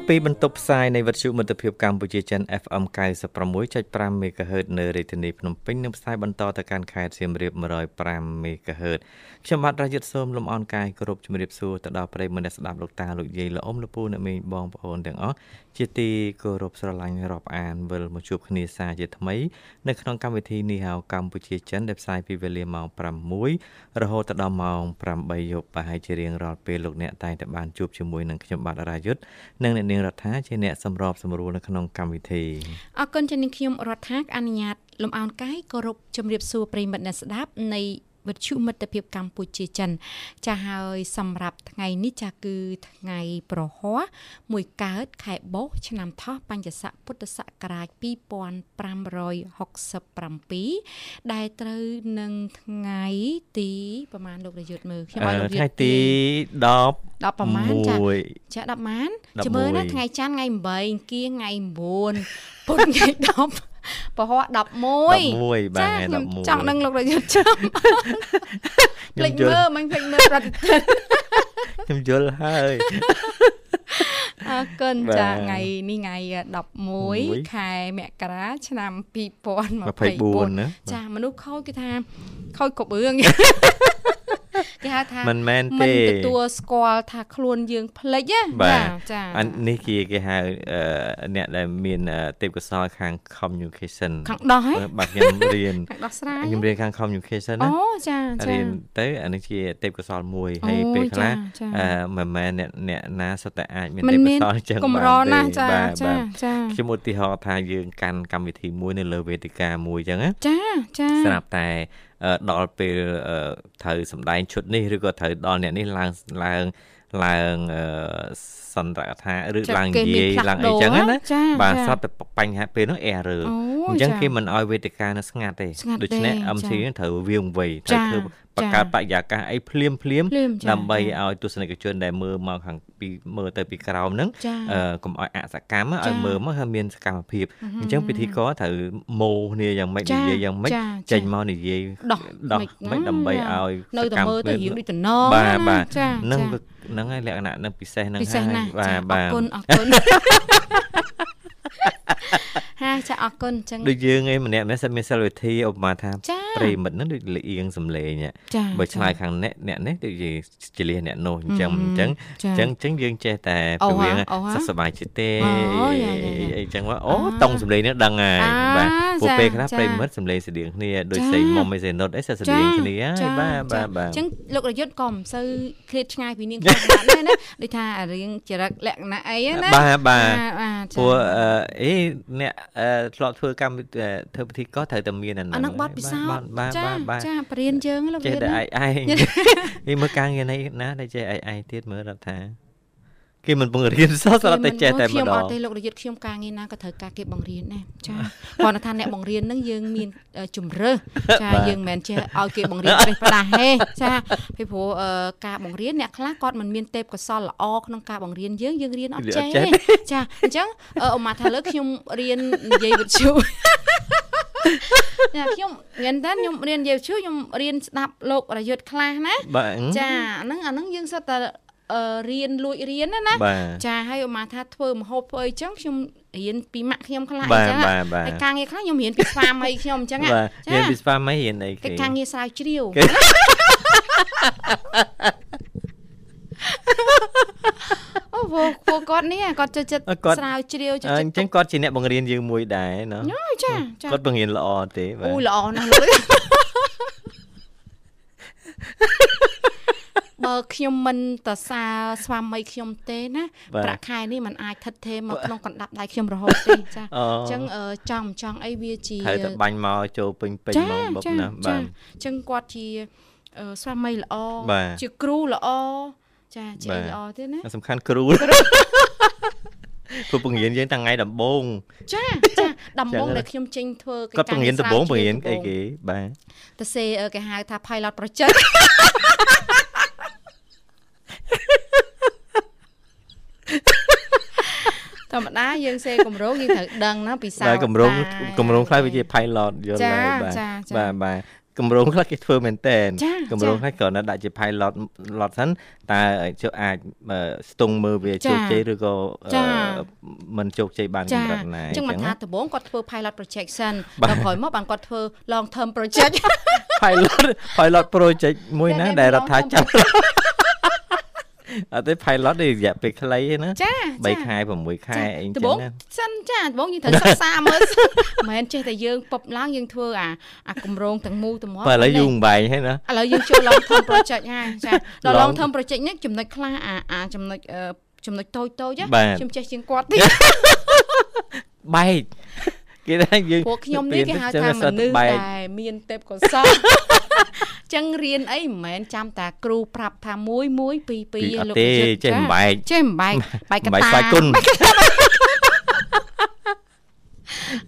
បាទពីបន្ទប់ផ្សាយនៃវិទ្យុមិត្តភាពកម្ពុជាចិន FM 96.5 MHz នៅរាជធានីភ្នំពេញនិងផ្សាយបន្តទៅកាន់ខេត្តសៀមរាប105 MHz ខ្ញុំបាទរាយុទ្ធសូមលំអរកាយគោរពជំរាបសួរទៅដល់ប្រិយមិត្តអ្នកស្ដាប់លោកតាលោកយាយលោកអ៊ំលោកពូអ្នកមីងបងប្អូនទាំងអស់ជាទីគោរពស្រឡាញ់រាប់អានវិលមកជួបគ្នាសាជាថ្មីនៅក្នុងកម្មវិធីនេះហៅកម្ពុជាចិនដែលផ្សាយពីវេលាម៉ោង6រហូតដល់ម៉ោង8យប់ប្រហែលជារៀងរាល់ពេលលោកអ្នកតែងតែបានជួបជាមួយនឹងខ្ញុំបាទរាយុទ្ធនិងអ្នកនាងរដ្ឋាជាអ្នកសម្របសម្រួលនៅក្នុងកម្មវិធីអរគុណចា៎នាងខ្ញុំរដ្ឋាអនុញ្ញាតលំអោនកាយគោរពជំរាបសួរប្រិយមិត្តអ្នកស្ដាប់នៃ វិទ្យុមិត្តភាពកម្ពុជាចិន ចាហើយសម្រាប់ថ្ងៃនេះចាគឺថ្ងៃប្រហ័សមួយកើតខែបោះឆ្នាំថោះបញ្ញស័កពុទ្ធសករាជ2567ដែលត្រូវនឹងថ្ងៃទីប្រហែលលោករយុទ្ធមើលខ្ញុំឲ្យលោកយុទ្ធថ្ងៃទី10 10ប្រហែលចាចា10ម៉ានចាំមើលណាថ្ងៃច័ន្ទថ្ងៃ8គៀងថ្ងៃ9ពុធថ្ងៃ10 ពហ11 11បាទថ្ងៃ11ចង់ដឹងលោករយុទ្ធចាំភ្លេចមើលមិនភ្លេចមើលប្រតិទិនខ្ញុំយល់ហើយអរគុណចាថ្ងៃនេះថ្ងៃ11ខែមករាឆ្នាំ2024ចាមនុស្សខូចគឺថាខូចគ្រប់រឿង គេហៅថាមិនមែនទេមិនទទួលស្គាល់ថាខ្លួនយើងផ្លិចណាចាអានេះគេគេហៅអ្នកដែលមានទេពកោសល្យខាង communication ខាងដោះហ៎បាទខ្ញុំរៀនខាងដោះស្រាយខ្ញុំរៀនខាង communication ណាអូចាចារៀនទៅអានេះជាទេពកោសល្យមួយហើយពេលខ្លះមិនមែនអ្នកអ្នកណាសុទ្ធតែអាចមានទេពកោសល្យចឹងបានកម្រណាស់ចាចាចាខ្ញុំឧទាហរណ៍ថាយើងកាន់កម្មវិធីមួយនៅលើវេទិកាមួយចឹងណាចាចាស្រាប់តែ ដល់ពេលត្រូវសម្ដែងឈុតនេះឬក៏ត្រូវដល់អ្នកនេះឡើងឡើងឡើងសន្ទរកថាឬឡើងនិយាយឡើងអីចឹងណាបាទស្រាប់តែបញ្ហាពេលនោះ error អញ្ចឹងគេមិនអោយវេទិកានៅស្ងាត់ទេដូច្នេះ MC ត្រូវវាងវៃត្រូវធ្វើបង្កើតបរិយាកាសអីភ្លាមភ្លាមដើម្បីឲ្យទស្សនិកជនដែលមើលមកខាងពីមើលទៅពីក្រោមហ្នឹងអឺកុំឲ្យអសកម្មឲ្យមើលមកឲ្យមានសកម្មភាពអញ្ចឹងពិធីករត្រូវម៉ូគ្នាយ៉ាងម៉េចនិយាយយ៉ាងម៉េចចេញមកនិយាយដោះមិនដើម្បីឲ្យនៅតែមើលទៅរៀងដូចតំណបាទបាទហ្នឹងហ្នឹងហើយលក្ខណៈនឹងពិសេសហ្នឹងហើយបាទបាទអរគុណអរគុណ ហាចាអរគុណអញ្ចឹងដូចយើងឯងម្នាក់ម្នាក់សិតមានសិលវិធីឧបមាថាប្រិមិត្តហ្នឹងដូចលៀងសំលេងបើឆ្លើយខាងអ្នកអ្នកនេះដូចជាចលះអ្នកនោះអញ្ចឹងអញ្ចឹងអញ្ចឹងអញ្ចឹងយើងចេះតែព្រវាងសសុបាយចិត្តទេអីចឹងว่าអូតង់សំលេងនេះដឹងហើយបាទពួកពេលខ្លះប្រិមិត្តសំលេងស្តៀងគ្នាដូចស្អីមុំអីសេនុតអីសិតស្តៀងគ្នាហើយបាទបាទបាទអញ្ចឹងលោករយុទ្ធក៏មិនសូវឃ្លាតឆ្ងាយពីនាងគាត់បានដែរណាដូចថារៀងចរិតលក្ខណៈអីណាបាទបាទព្រោះអីអ្នកធ្លាប់ធ្វើកម្មធ្វើពិធីកោត្រូវតែមានអាហ្នឹងបត់ពិសោធន៍ចាចាបរៀនយើងលោកចេះតែឯងឯងនេះមើលការងារនេះណាដែលចេះឯងឯងទៀតមើលរដ្ឋា គេមិនបង្រៀនសោះស្រាប់តែចេះតែម្ដងខ្ញុំអត់ទេលោករយុទ្ធខ្ញុំការងារណាក៏ត្រូវការគេបង្រៀនដែរចាគាត់ថាអ្នកបង្រៀនហ្នឹងយើងមានជំរើសចាយើងមិនមែនចេះឲ្យគេបង្រៀនប្រេះផ្ដាស់ទេចាពីព្រោះការបង្រៀនអ្នកខ្លះគាត់មិនមានទេពកោសល្យល្អក្នុងការបង្រៀនយើងយើងរៀនអត់ចេះទេចាអញ្ចឹងអ៊ំម៉ាថាលើខ្ញុំរៀននិយាយវិទ្យុចាខ្ញុំមែនតើខ្ញុំរៀននិយាយវិទ្យុខ្ញុំរៀនស្ដាប់លោករយុទ្ធខ្លះណាចាអាហ្នឹងអាហ្នឹងយើងសិតតែ រៀនលួចរៀនណាណាចាហើយឧមាថាធ្វើមហូបធ្វើអីចឹងខ្ញុំរៀនពីម៉ាក់ខ្ញុំខ្លះអញ្ចឹងហើយការងារខ្លះខ្ញុំរៀនពីស្វាមីខ្ញុំអញ្ចឹងចារៀនពីស្វាមីរៀនអីគេការងារស្រាវជ្រាវអូពួកគាត់នេះគាត់ចូលចិត្តស្រាវជ្រាវចូលចិត្តអញ្ចឹងគាត់ជាអ្នកបង្រៀនយើងមួយដែរណាចាចាគាត់បង្រៀនល្អទេបាទអូល្អណាស់លោក បើខ្ញុំមិនតសារស្វាមីខ្ញុំទេណាប្រាក់ខែនេះมันអាចថិតថេរមកក្នុងកណ្ដាប់ដៃខ្ញុំរហូតទេចាអញ្ចឹងចង់ចង់អីវាជាត្រូវតែបាញ់មកចូលពេញពេញមកបុកណាបាទអញ្ចឹងគាត់ជាស្វាមីល្អជាគ្រូល្អចាជាល្អទេណាសំខាន់គ្រូព្រោះបង្រៀនយើងតាំងថ្ងៃដំបូងចាចាដំបងដែលខ្ញុំចេញធ្វើគាត់បង្រៀនដំបូងបង្រៀនអីគេបាទទៅសេគេហៅថា pilot project ធ ម្មតាយើងសេកម្រងយើងត្រូវដឹងណាពីសាបាទកម្រងកម្រងខ្លះវាជា pilot យល់ហើយបាទបាទបាទកម្រងខ្លះគេធ្វើមែនតែនកម្រងខ្លះគ្រាន់តែដាក់ជា pilot ឡតសិនតើជើអាចស្ទង់មើលវាជោគជ័យឬក៏មិនជោគជ័យបានកម្រិតណាអញ្ចឹងមិនថាដំបូងគាត់ធ្វើ pilot projection ដល់ក្រោយមកបានគាត់ធ្វើ long term project pilot pilot project មួយណាដែលរដ្ឋាចាប់ អត់ទេ pilot នេះរយៈពេលខ្លីទេណាចា3ខែ6ខែអីចឹងណាសិនចាដំបងយើងត្រូវសិក្សាមើលមិនមែនចេះតែយើងពប់ឡើងយើងធ្វើអាអាគម្រោងទាំងមូលទាំងមកបើឥឡូវយូរបែងហើយណាឥឡូវយើងចូល long term project ហើយចាដល់ long term project នេះចំណុចខ្លះអាអាចំណុចចំណុចតូចតូចខ្ញុំចេះជាងគាត់ទៀតបែកគេថាយើងពួកខ្ញុំនេះគេហៅថាមនុស្សដែលមានទេពកោសល្យ ចឹងរៀនអីមិនមែនចាំតាគ្រូប្រាប់ថា1 1 2 2លោកទេចេះបំបែកចេះបំបែកបែកកតាបែកស្វាយគុណ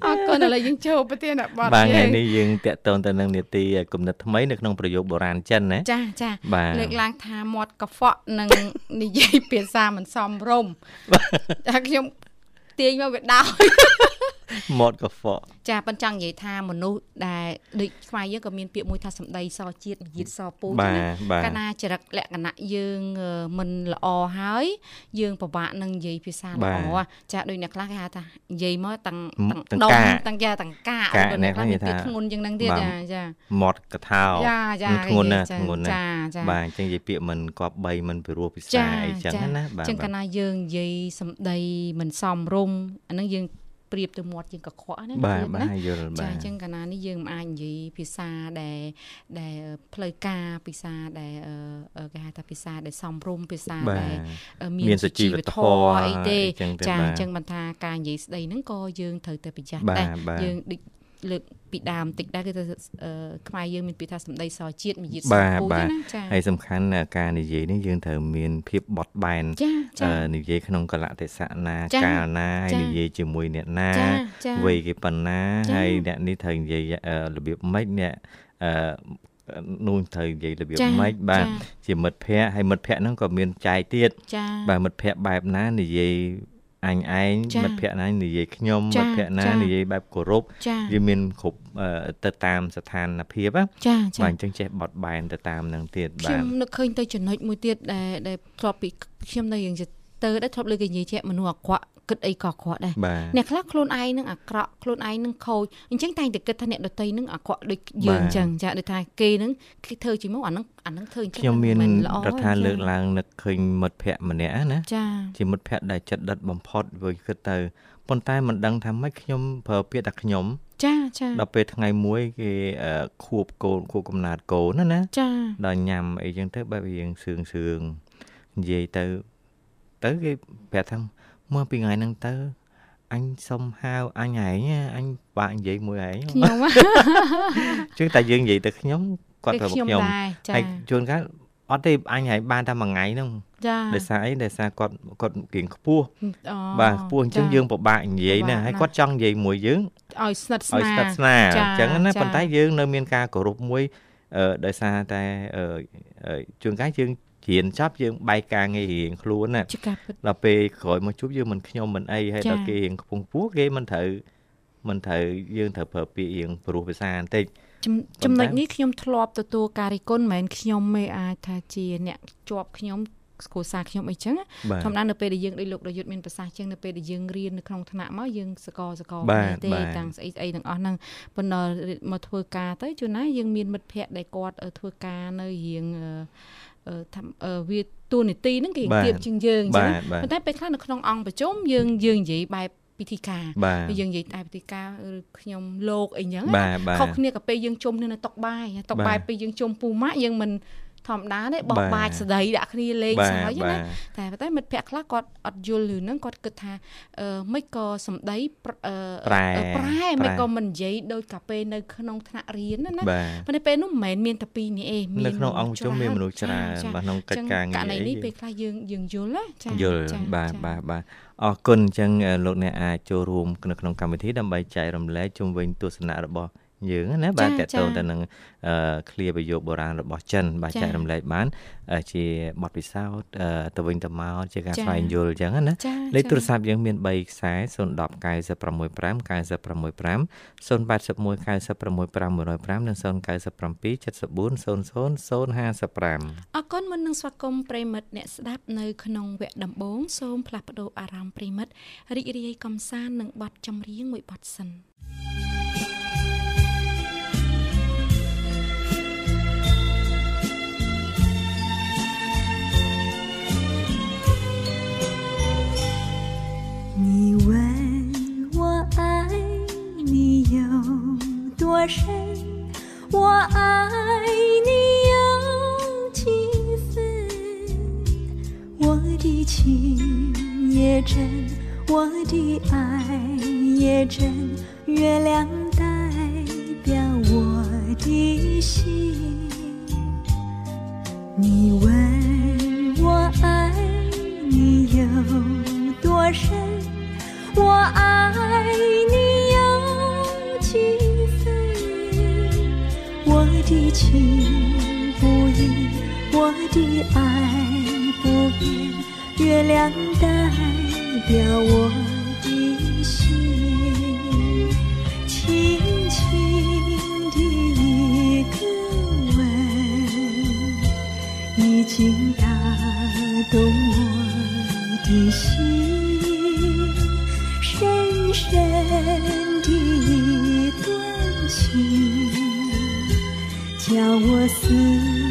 អរគុណឥឡូវយើងចូលប្រធានបទបាទថ្ងៃនេះយើងតាក់ទងទៅនឹងនីតិគំនិតថ្មីនៅក្នុងប្រយោគបុរាណចិនណាចាចាលើកឡើងថាមាត់កខ្វក់និងនិយាយភាសាមិនសមរម្យតែខ្ញុំទាញមកវាដោ មាត់កហ្វក់ចាប៉ិនចង់និយាយថាមនុស្សដែលដូចខ្មែរយើងក៏មានពាក្យមួយថាសម្ដីសជាតិវិយាសពូណាកាលណាចរិតលក្ខណៈយើងមិនល្អហើយយើងពិបាកនឹងនិយាយភាសាល្អចាដូចអ្នកខ្លះគេហៅថានិយាយមកទាំងទាំងដុំទាំងយ៉ាទាំងកាអ្នកខ្លះនិយាយថាធ្ងន់ជាងនឹងទៀតចាចាមាត់កថាចាចាធ្ងន់ណាស់ធ្ងន់ណាស់ចាចាបាទអញ្ចឹងនិយាយពាក្យមិនគប្បីមិនពិរោះភាសាអីចឹងណាបាទអញ្ចឹងកាលណាយើងនិយាយសម្ដីមិនសមរម្យអានឹងយើង ប្រៀបទៅមាត់ជាងកខ្វក់ណាបាទបាទយល់បាទចាអញ្ចឹងកាលណានេះយើងមិនអាចនិយាយភាសាដែលដែលផ្លូវការភាសាដែលគេហៅថាភាសាដែលសំរុំភាសាដែលមានសុជីវធម៌អីទេចាអញ្ចឹងបានថាការនិយាយស្ដីហ្នឹងក៏យើងត្រូវតែប្រយ័ត្នដែរយើងដូច លើកពីដើមតិចដែរគឺថាខ្មែរយើងមានពាក្យថាសម្ដីសជាតិមាយាទសពូជណាចា៎ហើយសំខាន់ការនិយាយនេះយើងត្រូវមានភាពបត់បែននិយាយក្នុងកលៈទេសៈណាកាលណាហើយនិយាយជាមួយអ្នកណាវ័យគេប៉ុណ្ណាហើយអ្នកនេះត្រូវនិយាយរបៀបម៉េចអ្នកអឺនោះត្រូវនិយាយរបៀបម៉េចបាទជាមិត្តភ័ក្តិហើយមិត្តភ័ក្តិហ្នឹងក៏មានចែកទៀតបាទមិត្តភ័ក្តិបែបណានិយាយ អញឯងមិត្តភ័ក្តិណានិយាយខ្ញុំមិត្តភ័ក្តិណានិយាយបែបគោរពវាមានគ្រប់ទៅតាមស្ថានភាពចាចាបាទអញ្ចឹងចេះបត់បែនទៅតាមនឹងទៀតបាទខ្ញុំនឹកឃើញទៅចំណុចមួយទៀតដែលដែលធ្លាប់ពីខ្ញុំនៅយ៉ាង ទៅដែរធ្លាប់លើគេនិយាយជាមនុស្សអាក្រក់គិតអីក៏អាក្រក់ដែរអ្នកខ្លះខ្លួនឯងនឹងអាក្រក់ខ្លួនឯងនឹងខូចអញ្ចឹងតែងតែគិតថាអ្នកដតីនឹងអាក្រក់ដូចយើងអញ្ចឹងចាដូចថាគេនឹងគេធ្វើជាមួយអានឹងអានឹងធ្វើអញ្ចឹងខ្ញុំមានរដ្ឋាលើកឡើងនឹកឃើញមិត្តភ័ក្តិម្នាក់ណាចាជាមិត្តភ័ក្តិដែលចិត្តដិតបំផុតវាគិតទៅប៉ុន្តែមិនដឹងថាម៉េចខ្ញុំប្រើពាក្យថាខ្ញុំចាចាដល់ពេលថ្ងៃមួយគេខួបកូនខួបកំណើតកូនណាណាចាដល់ញ៉ាំអីចឹងទៅបែបរៀងសឿងសឿងនិយាយទៅ ទៅគេប្រាប់ថាមើលពីថ្ងៃហ្នឹងទៅអញសុំហៅអញឯងអញបាក់និយាយមួយឯងខ្ញុំជឿតែយើងនិយាយទៅខ្ញុំគាត់ប្រាប់ខ្ញុំហើយជួនកាលអត់ទេអញហើយបានតែមួយថ្ងៃហ្នឹងចាដោយសារអីដោយសារគាត់គាត់គៀងខ្ពស់បាទខ្ពស់អញ្ចឹងយើងពិបាកនិយាយណាហើយគាត់ចង់និយាយមួយយើងឲ្យស្និទ្ធស្នាលឲ្យស្និទ្ធស្នាលអញ្ចឹងណាប៉ុន្តែយើងនៅមានការគោរពមួយដោយសារតែជួនកាលយើង រៀនចប់យើងបែកការងាររៀងខ្លួនណាដល់ពេលក្រោយមកជួបយើងមិនខ្ញុំមិនអីហើយដល់គេរៀងខ្ពង់ពោះគេមិនត្រូវមិនត្រូវយើងត្រូវប្រើពាក្យរៀងព្រោះភាសាបន្តិចចំណុចនេះខ្ញុំធ្លាប់ទទួលការរិះគន់មិនមែនខ្ញុំទេអាចថាជាអ្នកជាប់ខ្ញុំគ្រួសារខ្ញុំអីចឹងធម្មតានៅពេលដែលយើងដូចលោកប្រយុទ្ធមានប្រសាសន៍ចឹងនៅពេលដែលយើងរៀននៅក្នុងថ្នាក់មកយើងសកលសកលទេទាំងស្អីស្អីទាំងអស់ហ្នឹងប៉ុន្តែមកធ្វើការទៅជួនណាយើងមានមិត្តភ័ក្តិដែលគាត់ធ្វើការនៅរៀង វាតួនាទីហ្នឹងគេទៀបជាងយើងអញ្ចឹងប៉ុន្តែពេលខ្លះនៅក្នុងអង្គប្រជុំយើងយើងនិយាយបែបពិធីការយើងនិយាយតែពិធីការឬខ្ញុំលោកអីចឹងខុសគ្នាក៏ពេលយើងជុំនៅតុកបាយតុកបាយពេលយើងជុំពូម៉ាក់យើងមិន ធម្មតាទេបោះបាច់ស្ដីដាក់គ្នាលេងសើចណាតែប៉ុន្តែមិត្តភ័ក្តិខ្លះគាត់អត់យល់ឬហ្នឹងគាត់គិតថាអឺមិនក៏សំដីប្រែប្រែមិនក៏មិននិយាយដោយកាពេលនៅក្នុងថ្នាក់រៀនណាប៉ុន្តែពេលនោះមិនមែនមានតែពីរនេះឯងមាននៅក្នុងអង្គជុំមានមនុស្សច្រើនបាទក្នុងកិច្ចការងារករណីនេះពេលខ្លះយើងយើងយល់ណាចាយល់បាទបាទបាទអរគុណអញ្ចឹងលោកអ្នកអាចចូលរួមនៅក្នុងកម្មវិធីដើម្បីចែករំលែកជុំវិញទស្សនៈរបស់ យើងណាបាទតកតងទៅនឹងឃ្លាប្រយោគបុរាណរបស់ចិន បាទចែករំលែកបាន ជាបទពិសោធន៍ទៅវិញទៅមកជាការស្វែងយល់អញ្ចឹងណាលេខទូរស័ព្ទយើងមាន3ខ្សែ010 965 965 081 965 105និង097 74 00 055អរគុណមុននឹងស្វាគមន៍ប្រិមិត្តអ្នកស្ដាប់នៅក្នុងវគ្គដំបូងសូមផ្លាស់ប្ដូរអារម្មណ៍ប្រិមិត្តរីករាយកំសាន្តនឹងបទចម្រៀងមួយបទសិន你深，我爱你有几分？我的情也真，我的爱也真，月亮代表我的心。你问我爱你有多深？我爱你有几？的情不移，我的爱不变，月亮代表我的心，轻轻的一个吻，已经打动我的心。深深叫我思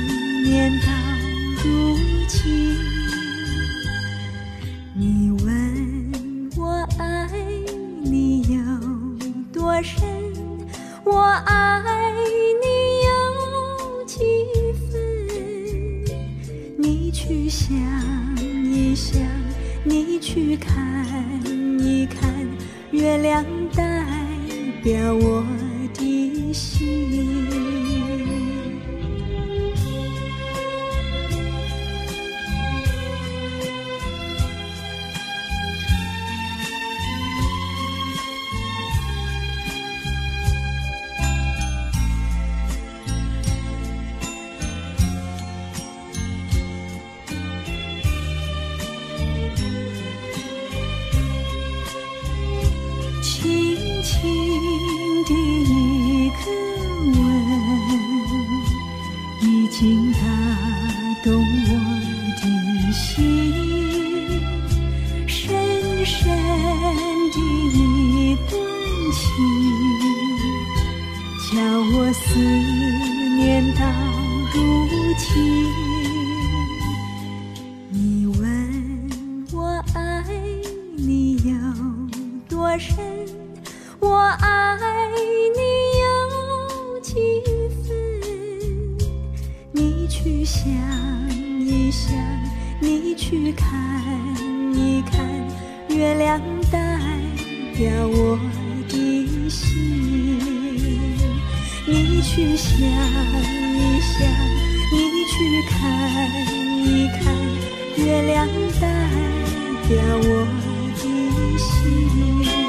បា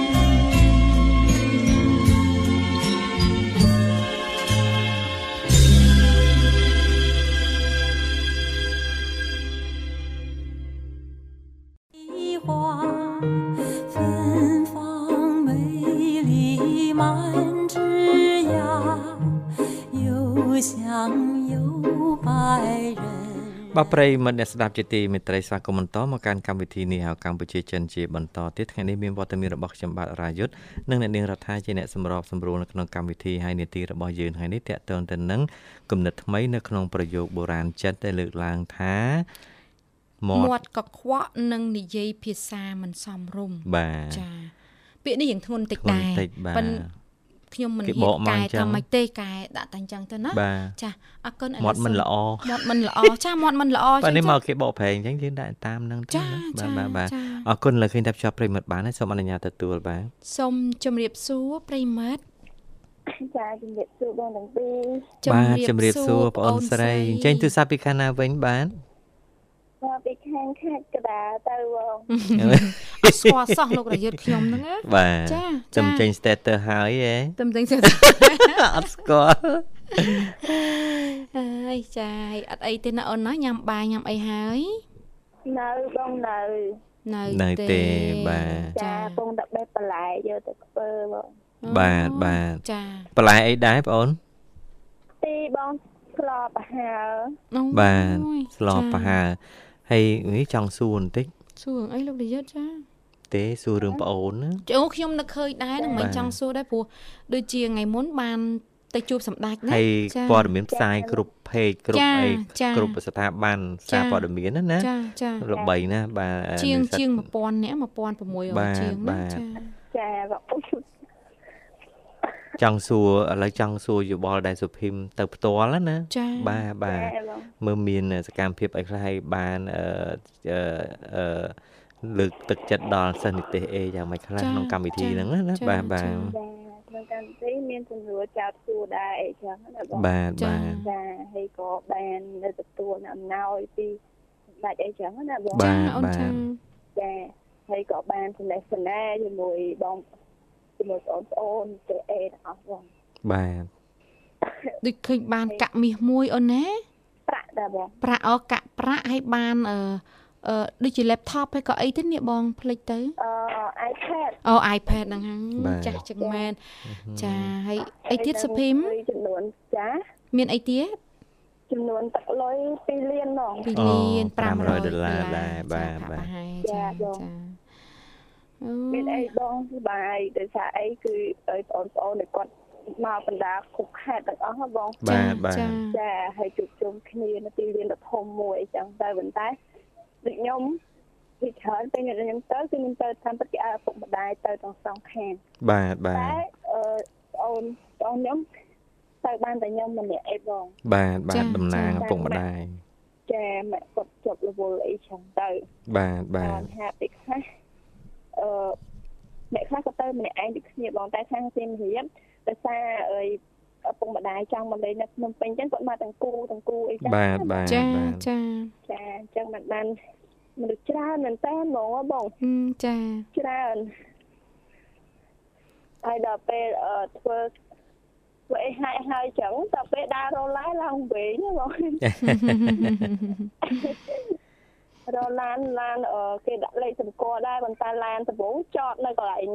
ប្រិយមិត្តអ្នកស្ដាប់ជាទីមេត្រីស្វាគមន៍បន្តមកកាន់កម្មវិធីនេះហៅកម្ពុជាចិនជាបន្តទៀតថ្ងៃនេះមានវត្តមានរបស់ខ្ញុំបាទរាយុទ្ធនិងអ្នកនាងរដ្ឋាជាអ្នកសម្របសម្រួលនៅក្នុងកម្មវិធីហើយនីតិរបស់យើងថ្ងៃនេះតកតងទៅនឹងគំនិតថ្មីនៅក្នុងប្រយោគបុរាណចិនដែលលើកឡើងថាមាត់កខ្វក់និងនិយាយភាសាមិនសមរម្យបាទចាពាក្យនេះយ៉ាងធ្ងន់តិចដែរប៉ុន្តែ ខ្ញុំមិនគេហ៊ាបនកមកកែអញ្ចឹងថាម៉េចទេកែដាក់តែអញ្ចឹងទៅណាបាទចាអរគុណឥឡូវមាត់មិនសូល្អមាត់មិនល្អចាមាត់មិនល្អបាទនេះចាមកគេបកប្រែងអញ្ចឹងយើងដាក់តាមហ្នឹងទៅចាណាចាបាទបាទបាទចាអរគុណលើឃើញតែភ្ជាប់ប្រិមិត្តបានហើយសូមអនុញ្ញាតទទួលបាទសូមជម្រាបសួរប្រិមិត្តចាជំរាបសួរបងទាំងពីរបាទជំរាបសួរបងអូនស្រីអញ្ចឹងទូរស័ព្ទពីខាងណាវិញបាទមកពីខាងខេត្ត កដាលទៅបងអត់ស្គាល់សោះលោករយុទ្ធខ្ញុំហ្នឹងណាបាទចាចាំចេញ status ហើយហ៎ទំទិញសិអត់ស្គាល់អើយចាហើយអត់អីទេណាអូនណាញ៉ាំបាយញ៉ាំអីហើយនៅបងនៅនៅនៅទេបាទចាពងតែបេះបន្លែយកទៅធ្វើបងបាទបាទចាបន្លែអីដែរបងអូនទីបងស្លប្រហើរអូបាទយស្លចាប្រហើរ ហើយនេះចង់សួរបន្តិចសួរអីលោករយុទ្ធចាទេសួររឿងប្អូនណាអូខ្ញុំនឹកឃើញដែរនឹងមិនបាទចង់សួរដែរព្រោះដូចជាថ្ងៃមុនបានទៅជួបសម្ដេចណាហើយចាព័ត៌មានផ្សាយគ្រប់ page គ្រប់ចាអីចាគ្រប់ស្ថាប័នសារព័ត៌មានណាណាចាចាល្បីណាស់បាទជាងនិស្សិតជាង1000នាក់1600បាទជាងបាណាទចាចាបង ចង់សួរឥឡូវចង់សួរយោបល់ដែរសុភីមទៅផ្ទាល់ណាចាបាទបាទចាបងមើលមានសកម្មភាពអីខ្លះឲ្យបានអឺអឺអឺលើកទឹកចិត្តដល់សិស្សនិទេសអេយ៉ាងម៉េចខ្លះក្នុងកម្មវិធីហ្នឹងណាណាបាទបាទចាក្នុងកម្មវិធីមានសំណួរចោតសួរដែរអីចឹងណាបងបាទបាទចាហើយក៏បាននៅទទួលអំណោយពីសម្ដេចអីចឹងណាបងបាទអូនចាចាហើយក៏បានចំណេះចំណែជាមួយបង ជាមួយបងប្អូនទៅអេទាំងអស់បងបាទដូចឃើញបានកាក់មាសមួយអូនណាប្រាក់ដែរបងប្រាក់អកាក់ប្រាក់ឲ្យបានអឺអឺដូចជា laptop ហើយក៏អីទៅនេះបងភ្លេចទៅអឺ iPad អូ iPad ហ្នឹងហ្នឹងចាស់ចឹងមែនចាហើយអីទៀតសុភីមហើយចំនួនចាមានអីទៀតចំនួនទឹកលុយ2លានហ្មង2លាន500ដុល្លារដែរបាទចាបាទប្រហែលចាចាបងចាអូ មានអីបងសុបាយដោយសារអីគឺឲ្យបងប្អូនៗគាត់មកបណ្ដាគ្រប់ខេត្តទាំងអស់ហ៎បងបាទបាទចាចាហើយជួបជុំគ្នានៅទីលានដ៏ធំមួយអញ្ចឹងតែប៉ុន្តែដូចខ្ញុំពីច្រើនពេលខ្ញុំទៅគឺខ្ញុំទៅតាមពិតគេឲ្យឪពុកម្ដាយទៅទាំងសងខាងបាទបាតែទអឺអូនបងខ្ញុំទៅបានតែខ្ញុំម្នាក់ឯងបងបាទបាទតំណាងឪពុកម្ដាយចាម៉ាក់គាត់ជាប់រវល់អីចឹងទៅបាទបាបានទហាក់ពីខ្លះ អឺអ្នកខ្លះក៏ទៅម្នាក់ឯងដូចគ្នាបងតែខាងសៀមរាបដោយសារអីឪពុកម្ដាយចង់មកលេងនៅភ្នំពេញចឹងគាត់មកទាំងគូទាំងគូអីចឹងបាទបាទចាបាទចាចាអញ្ចឹងមិនបានមនុស្សច្រើនមែនតើហ្មងហ៎បងហឹមចាច្រើនហើយដល់ពេលអឺធ្វើធ្វើអីហើយហើយចឹងដល់ពេលដើររឡាយឡើងវិញហ៎បង រឡានឡានអឺគេដាក់លេខសម្គាល់ដែរប៉ុន្តែឡានដំបូងចតនៅកន្លែង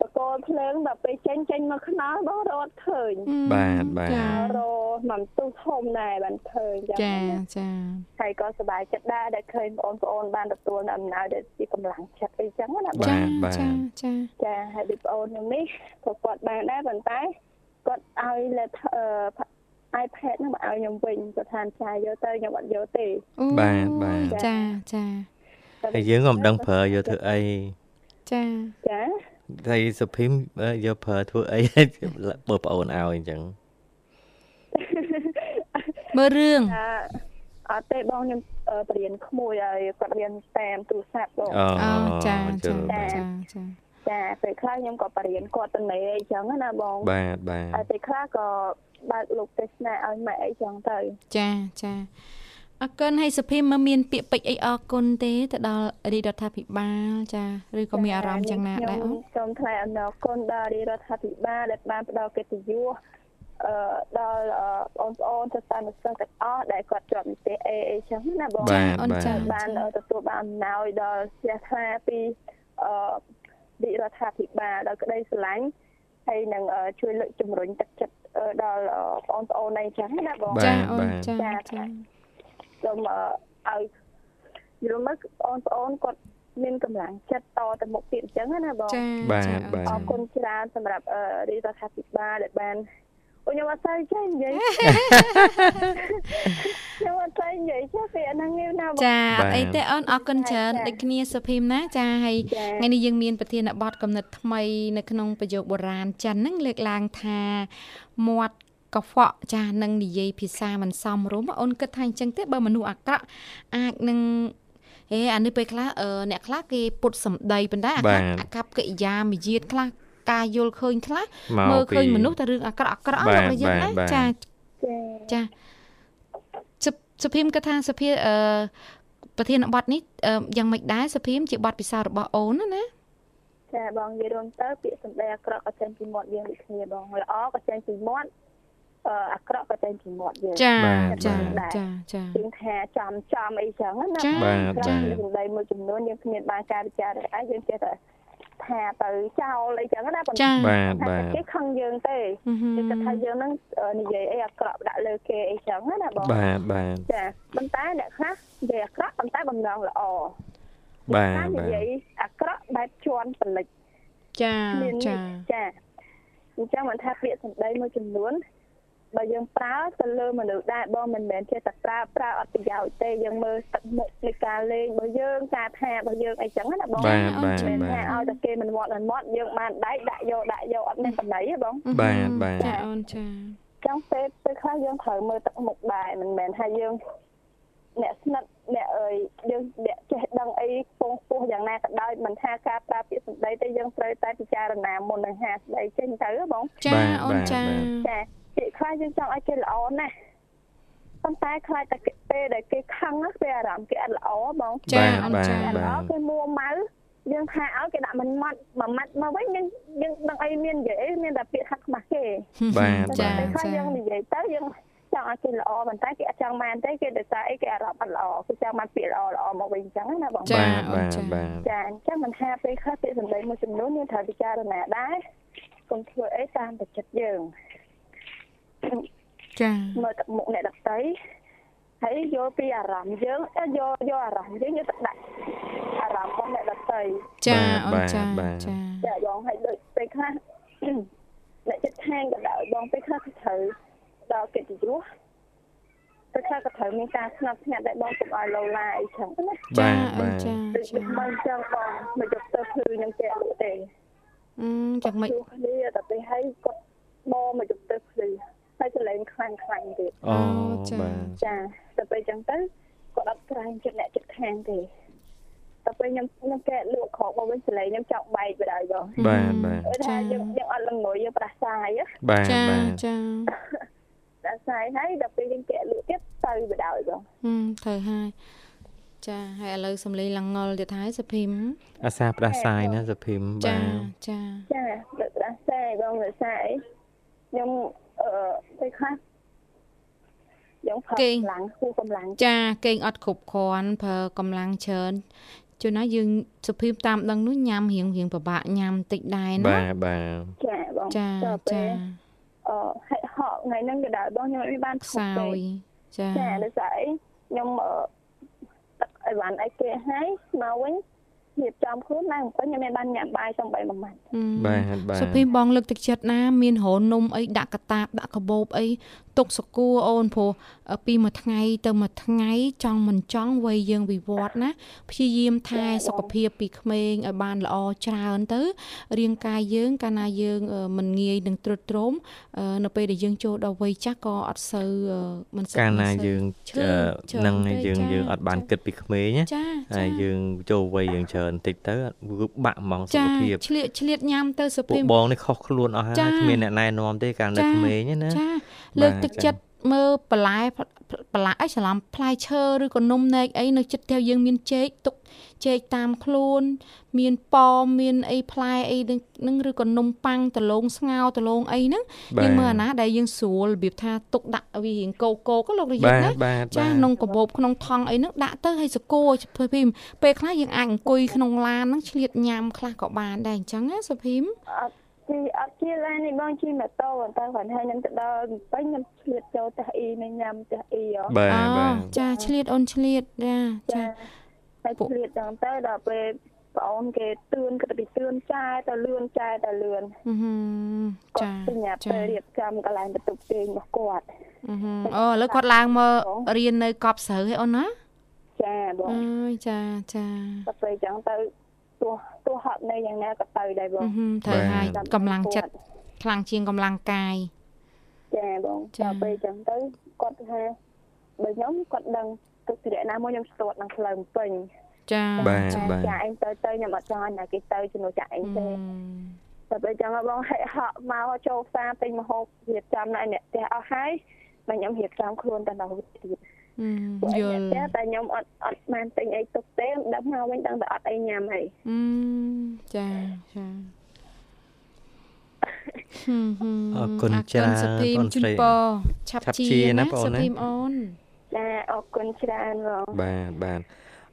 បកលភ្លើងដល់ពេលចេញចេញមកខ្នល់បងរត់ឃើញបាទបាទចារមិនទុះធំដែរបានឃើញចឹងចាចាហើយក៏សប្បាយចិត្តដែរដែលឃើញបងប្អូនបានទទួលដំណើរដែលជាកម្លាំងចិត្តអីចឹងណាបងចាបាទចាចាចាហើយដូចបងអូនខ្ញុំនេះក៏គាត់បានដែរប៉ុន្តែគាត់ឲ្យ laptop អឺ iPad ហ្នឹងមកឲ្យខ្ញុំវិញគាត់ថាចាយយកទៅខ្ញុំអត់យកទេអូបាទបាទចាចាហើយយើងក៏មិនដឹងប្រើយកធ្វើអីចាចាហើយសុភីមអឺយកប្រើធ្វើអីបើប្អូនឲ្យអញ្ចឹងមើលរឿងថាអត់ទេបងខ្ញុំអឺបរៀនក្មួយឲ្យគាត់រៀនតាមទូរស័ព្ទបងអូអូចាជឿចាបាទចាចា ចាពេលខ្លះខ្ញុំក៏បរៀនគាត់ទៅណេអីចឹងណាបង បាទបាទហើយពេលខ្លះក៏បើកលោកទេសនាឲ្យម៉ែអីចឹងទៅចាចាអរគុណហើយសុភីមមើលមានពាក្យពេចន៍អីអរគុណទេទៅដល់រាជរដ្ឋាភិបាលចាឬក៏មានអារម្មណ៍យ៉ាងណាដែរអូនខ្ញុំសូមថ្លែងអំណរគុណដល់រាជរដ្ឋាភិបាលដែលបានផ្ដល់កិត្តិយសអឺដល់អឺបងប្អូនទៅតាមនិស្សិតទាំងអស់ដែលគាត់ជាប់និទេសអេអីចឹងណាបងបាទអូនបាទចាបានទទួលបានអំណោយដល់ជ្រះថ្លាពីអឺ រាជរដ្ឋាភិបាលដល់ក្តីស្រឡាញ់ហើយនឹងអឺជួយលើកជំរុញទឹកចិត្តអឺដល់អឺបងប្អូនអីចឹងណាបងបាទចាអូនបាទចាចាចាសូមអឺឲ្យយល់មកបងប្អូនគាត់មានកម្លាំងចិត្តតទៅមុខទៀតអញ្ចឹងណាបងចាបាទចាបាទអរគុណច្រើនសម្រាប់អឺរាជរដ្ឋាភិបាលដែលបានឧពួក ខ្ញុំអត់ស្អីចេះនិយាយខ្ញុំអត់ស្អីនិយាយចេះពីអាហ្នឹងងាយណាស់បងចាអបាទត់អីទេអូនអរគុណច្រើនចាដូចគ្នាសុភីមណាចាហើយចាថ្ងៃនេះយើងមានប្រធានបទកំណត់ថ្មីនៅក្នុងប្រយោគបុរាណចិនហ្នឹងលើកឡើងថាមាត់កខ្វក់ចានឹងនិយាយភាសាមិនសមរម្យអូនគិតថាអញ្ចឹងទេបើមនុស្សអាក្រក់អាចនឹងហេអានេះពេលខ្លះអឺអ្នកខ្លះគេពុតសម្ដីប៉ុន្តែអាបាកទអាកប្បកិរិយាមាយាទខ្លះ ការយល់ឃើញខ្លះមកមើលពីឃើញមនុស្សតែរឿងអាក្រក់អាក្រក់បាទលោករយើងបាទណាបាទចាចាចាសុសុភីមគាត់ថាសុភាអឺប្រធានបទនេះអឺយ៉ាងម៉េចដែរសុភីមជាបទពិសោធន៍របស់អូនណាណាចាបងនិយាយរួមទៅពាក្យសម្ដីអាក្រក់ក៏ចេញពីមាត់យើងដូចគ្នាបងល្អក៏ចេញពីមាត់អឺអាក្រក់ក៏ចេញពីមាត់យើងចាបាទចាបាទចាចាជាងថាចំចំអីចឹងណាចាបាទខ្លះបាទសម្ដីមួយចំនួនយើងគ្មានបានការពិចារណាយើងចេះតែ ថាទៅចោលអីចឹងណាប៉ុន្ចាតែបាទថាបាទគេខឹងយើងទេអឺហឹមគេគិតថាយើងនឹងអឺនិយាយអីអាក្រក់ដាក់លើគេអីចឹងណាបងបាទបាទចាប៉ុន្តែអ្នកខ្លះនិយាយអាក្រក់ប៉ុន្តែបំណងល្អបាទខ្លះនិបាទយាយអាក្រក់បែបជន់បលិចចាមានចាចាអញ្ចឹងមិនថាពាក្យសម្ដីមួយចំនួន បើយើងប្រើទៅលើមនុស្សដែរបងមិនមែនចេះតែប្រើប្រើអត់ប្រយោជន៍ទេយើងមើលទឹកមុខនៃការលេងរបស់យើងការថារបស់យើងអីចឹងណាបងបាទបាទមិនបាថាទឲ្យតែគេមិនមាត់មិនមាត់យើងបានដៃដាក់យកដាក់យកអត់មានបណ្ដៃទេបងបាទបាទចាអូនចាចឹងពេលពេលខ្លះយើងត្រូវមើលទឹកមុខដែរមិនមែនថាយើងអ្នកស្និទ្ធ អ្នកអើយយើងអ្នកចេះដឹងអីពងពោះយ៉ាងណាក៏ដោយមិនថាការប្រើពាក្យសម្ដីទេយើងត្រូវតែពិចារណាមុននឹងហាស្ដីចេញទៅហ៎បងចាបាទអូនបាទចាបាទចាពាក្យខ្លះយើងចង់ឲ្យគេល្អណាស់ប៉ុន្តែខ្លាចតែគេពេលដែលគេខឹងណាពេលអារម្មណ៍គេអត់ល្អបងចាបាទអូនបាទចាអត់ល្អបាទគេមួម៉ៅយើងថាឲ្យគេដាក់មិនម៉ត់មួយម៉ាត់មកវិញយើងយើងដឹងអីមាននិយាយអីមានតែពាក្យថាខ្មាស់គេបាទចាតែខ្លះចាយើងនិយាយទៅយើង ចង់ឲ្យគេល្អប៉ុន្តែគេអត់ចង់បានទេគេដោយសារអីគេអារម្មណ៍អត់ល្អគេចង់បានពាក្យល្អល្អមកវិញអញ្ចឹងណាបងចាបាទអូនបាទចាបាទចាអញ្ចឹងមិនថាពេលខ្លះពាក្យសម្ដីមួយចំនួនយើងត្រូវពិចារណាដែរកុំធ្វើអីតាមតែចិត្តយើងចាមើលទឹកមុខអ្នកដទៃហើយយកពីអារម្មណ៍យើងអឺយកយកអារម្មណ៍យើងយកទៅដាក់អារម្មណ៍របស់អ្នកដទៃចាអូនចាបាទចាចាបងឲ្យដូចពេលខ្លះអ្នកចិត្តខាងក៏ដោយបងពេលខ្លះក៏ត្រូវ ដល់កិត្តិយសពេលខ្លះក៏ត្រូវមានការស្ងប់ស្ងាត់ដែរបងកុំឲ្យលោឡាអីចឹងណាចាបាទអូនបាទចាដូចចាមិនចឹងបងមកយកទៅភ្លឺនឹងចេះអត់ទេអឺចាម៉េចជួគ្នាតែពេលឲ្យគាត់បមកយកទៅភ្លឺហើយចលែងខ្លាំងខ្លាំងទៀតអូចាបាទចាតែពេលចឹងទៅគាត់អត់ក្រែងចិត្តអ្នកចិត្តខាងទេតែពេលខ្ញុំខ្ញុំកែលក់ក្រោកមកវិញចលែងខ្ញុំចង់បែកទៅដែរបងបាទបាទអឺថាយើងយើងអត់លងយយើងប្រសាយណាបាទចាបាទចា ប្រសាយហើយដល់ពេលយើងកែលក់ទៀតទៅទៅដោយបងហឹមត្រូវហើយចាហើយឥឡូវសំលេងឡើងងល់ទៀតហើយសុភីមអាសាផ្ដាសាយណាសុភីមបាចាទចាចាដូចប្រសាយបងប្រសាយខ្ញុំអឺពេលខ្លះយើងផឹកកម្លាំងគូកម្លាំងចាគេងអត់គ្រប់គ្រាន់ប្រើកម្លាំងច្រើនជួនណាយើងសុភីមតាមដឹងនោះញ៉ាំរៀងរៀងពិបាកញ៉ាំតិចដែរណាបាទបាទចាបងចាដល់ពេលចាអឺ ហេតុហកថ្ងៃហ្នឹងក៏ដោយបងខ្ញុំអត់មានបានសោយចាចាដោយសារអីខ្ញុំអឺទឹកអីវ៉ាន់អីគេហើយមកវិញ រៀបចំខ្លួនឡើងអង្គខ្ញុំមានបានញ៉ាំបាយសំបីមួយម៉ាត់ហឹមបាទបាទសុភីមបងលើកទឹកចិត្តណា មានរននំអីដាក់កតាបដាក់កាបូបអីទុកសកួរអូនព្រោះអឺពីមួយថ្ងៃទៅមួយថ្ងៃចង់មិនចង់វ័យយើងវិវត្តណាព្យាយាមថែសុខភាពពីក្មេងឲ្យបានល្អច្រើនទៅរាងកាយយើងកាលណាយើងអឺមិនងាយនឹងទ្រុឌទ្រោមអឺនៅពេលដែលយើងចូលដល់វ័យចាស់ក៏អត់សូវអឺមិនសូវកាលណាមិនសូវយើងឈឺអឺច្រើននឹងពេកយើងចាយើងអត់បានចាគិតពីក្មេងណាចាហើយចាយើងចូលវ័យយើងច្រើនបន្តិចទៅវាបាក់ហ្មងសុចាខភាពឆ្លៀតឆ្លៀតញ៉ាំទៅសុពួកភីមបងនេះខុសខ្លួនអស់ហើយចាគ្មានអ្នកណែនាំទេកាលនៅចាក្មេងហ្នឹងណាចាបាទលើកទឹកចាចិត្តមើលបន្លែបន្លែអីច្រឡំផ្លែឈើឬក៏នំនែកអីនៅចិត្តផ្ទះយើងមានចេកទុក ចេកតាមខ្លួន មានប៉មមានអីផ្លែអីហ្នឹងឬក៏នំប៉័ងដលងស្ងោរដលងអីហ្នឹងបាទយើងមើលអាណាដែលយើងស្រួលរបៀបថាទុកដាក់វារៀងកោកោក៏លោករយបាណាទបាទចាបាទក្នុងកាបូបក្នុងថង់អីហ្នឹងដាក់ទៅឲ្យសកួរសុភីមពេលខ្លះយើងអាចអង្គុយក្នុងឡានហ្នឹងឆ្លៀតញ៉ាំខ្លះក៏បានដែរអញ្ចឹងណាសុភីមអត់ជីអត់ជាឡាននេះបងជិះម៉ូតូប៉ុន្តែគាត់ឲ្យខ្ញុំទៅដល់ពេញខ្ញុំឆ្លៀតចូលផ្ទះអ៊ីនៅញ៉ាំផ្ទះអ៊ីហ៎បាទអូបាទចាឆ្លៀតអូនឆ្លៀតចាចា ហើយឆ្លៀតចឹងទៅដល់ពេលប្អូនគេទឿនគេទៅពីទឿនចាយទៅលឿនចាយទៅលឿនអឺហឹមគាចាត់សញ្ញាទៅរៀបចំកន្លែងបន្ទប់ទាញរបស់គាត់អឺហឹមអូឥឡូវគាត់ឡើងមករៀននៅកប់ស្រូវហ៎អូនណាចាបងអើយចាចាទៅពេលអញ្ចឹងទៅទោះទោះហត់នៅយ៉ាងណាក៏ទៅដែរបងអឺហឹមត្រូវហើយតាមកម្លាំងចិត្តខ្លាំងជាងកម្លាំងកាយចាបងចាដល់ពេលអញ្ចឹងទៅគាត់ថាបើខ្ញុំគាត់ដឹង ទុកទីណាមួយខ្ញុំស្ទាត់នឹងផ្លូវពេញចាបាទចាបាទចាឯងទៅទៅខ្ញុំអត់ចង់ឲ្យណាគេទៅជំនួសចាឯងទេតែពេលចឹងបងហិហក់មកចូលផ្សារទិញម្ហូបរៀបចំនៅអ្នកផ្ទះអស់ហើយតែខ្ញុំរៀបចំខ្លួនតែដល់ទៀតអឺពួកយឯងល់អ្នកផ្ទះតែខ្ញុំអត់អត់បានទិញអីទុកទេដឹកមកវិញដឹងតែអត់អីញ៉ាំហើយអឺចាចាហឹមហឹមអរគុណច្រើនសុភីមបងជូស្នរីពរឆាប់ឆាប់ជាជាណាណាបងសុណាភីមអូនចា អរគុណច្រើនបងបាទបាទ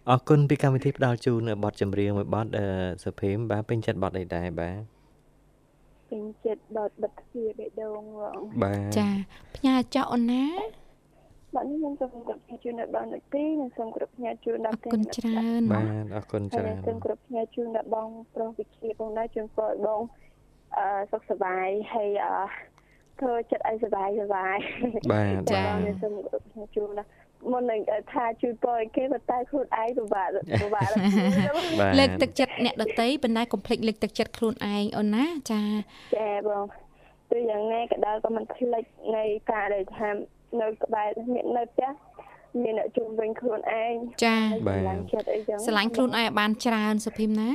អរគុណពីកម្មវិធីផ្ដល់ជូននៅបទចម្រៀងមួយបទអឺសុភីមបាទពេញចិត្តបទអីដែរបាទពេញចិត្តដល់បិទទ្វារបេះដូងបងបាទចាផ្ញើចោអូនណាបាទនេះខ្ញុំសូមគោរពជូនដល់បងលោកទីនិងសូមគោរពផ្ញើជូនអដល់រគុណច្រើនបាទអរគុណហើយច្រើនសូមគោរពផ្ញើជូនដល់បងប្រុសវិជាបងដែរជូនពរឲ្យបងអឺសុខសប្បាយហើយអឺធ្វើចិត្តឲ្យសប្បាយសប្បាយបាទចាបាទខ្ញុំសូមគោរពជូនណា មុននឹងថាជួយពរឲ្យគេប៉ុន្តែខ្លួនឯងពិបាកពិបាកដល់ខ្លួនបាទលើកទឹកចិត្តអ្នកដតីប៉ុន្តែកុំភ្លេចលើកទឹកចិត្តខ្លួនឯងអូនណាចាចាបងទោះយ៉ាងណាក៏ដោយក៏មិនភ្លេចនៃការដែលថានៅក្បែរមាននៅផ្ទះមានអ្នកជុំវិញខ្លួនឯងចាបាទឡើងចិត្តអីចឹងស្រឡាញ់ខ្លួនឯងឲ្យបានច្រើនសុភីមណា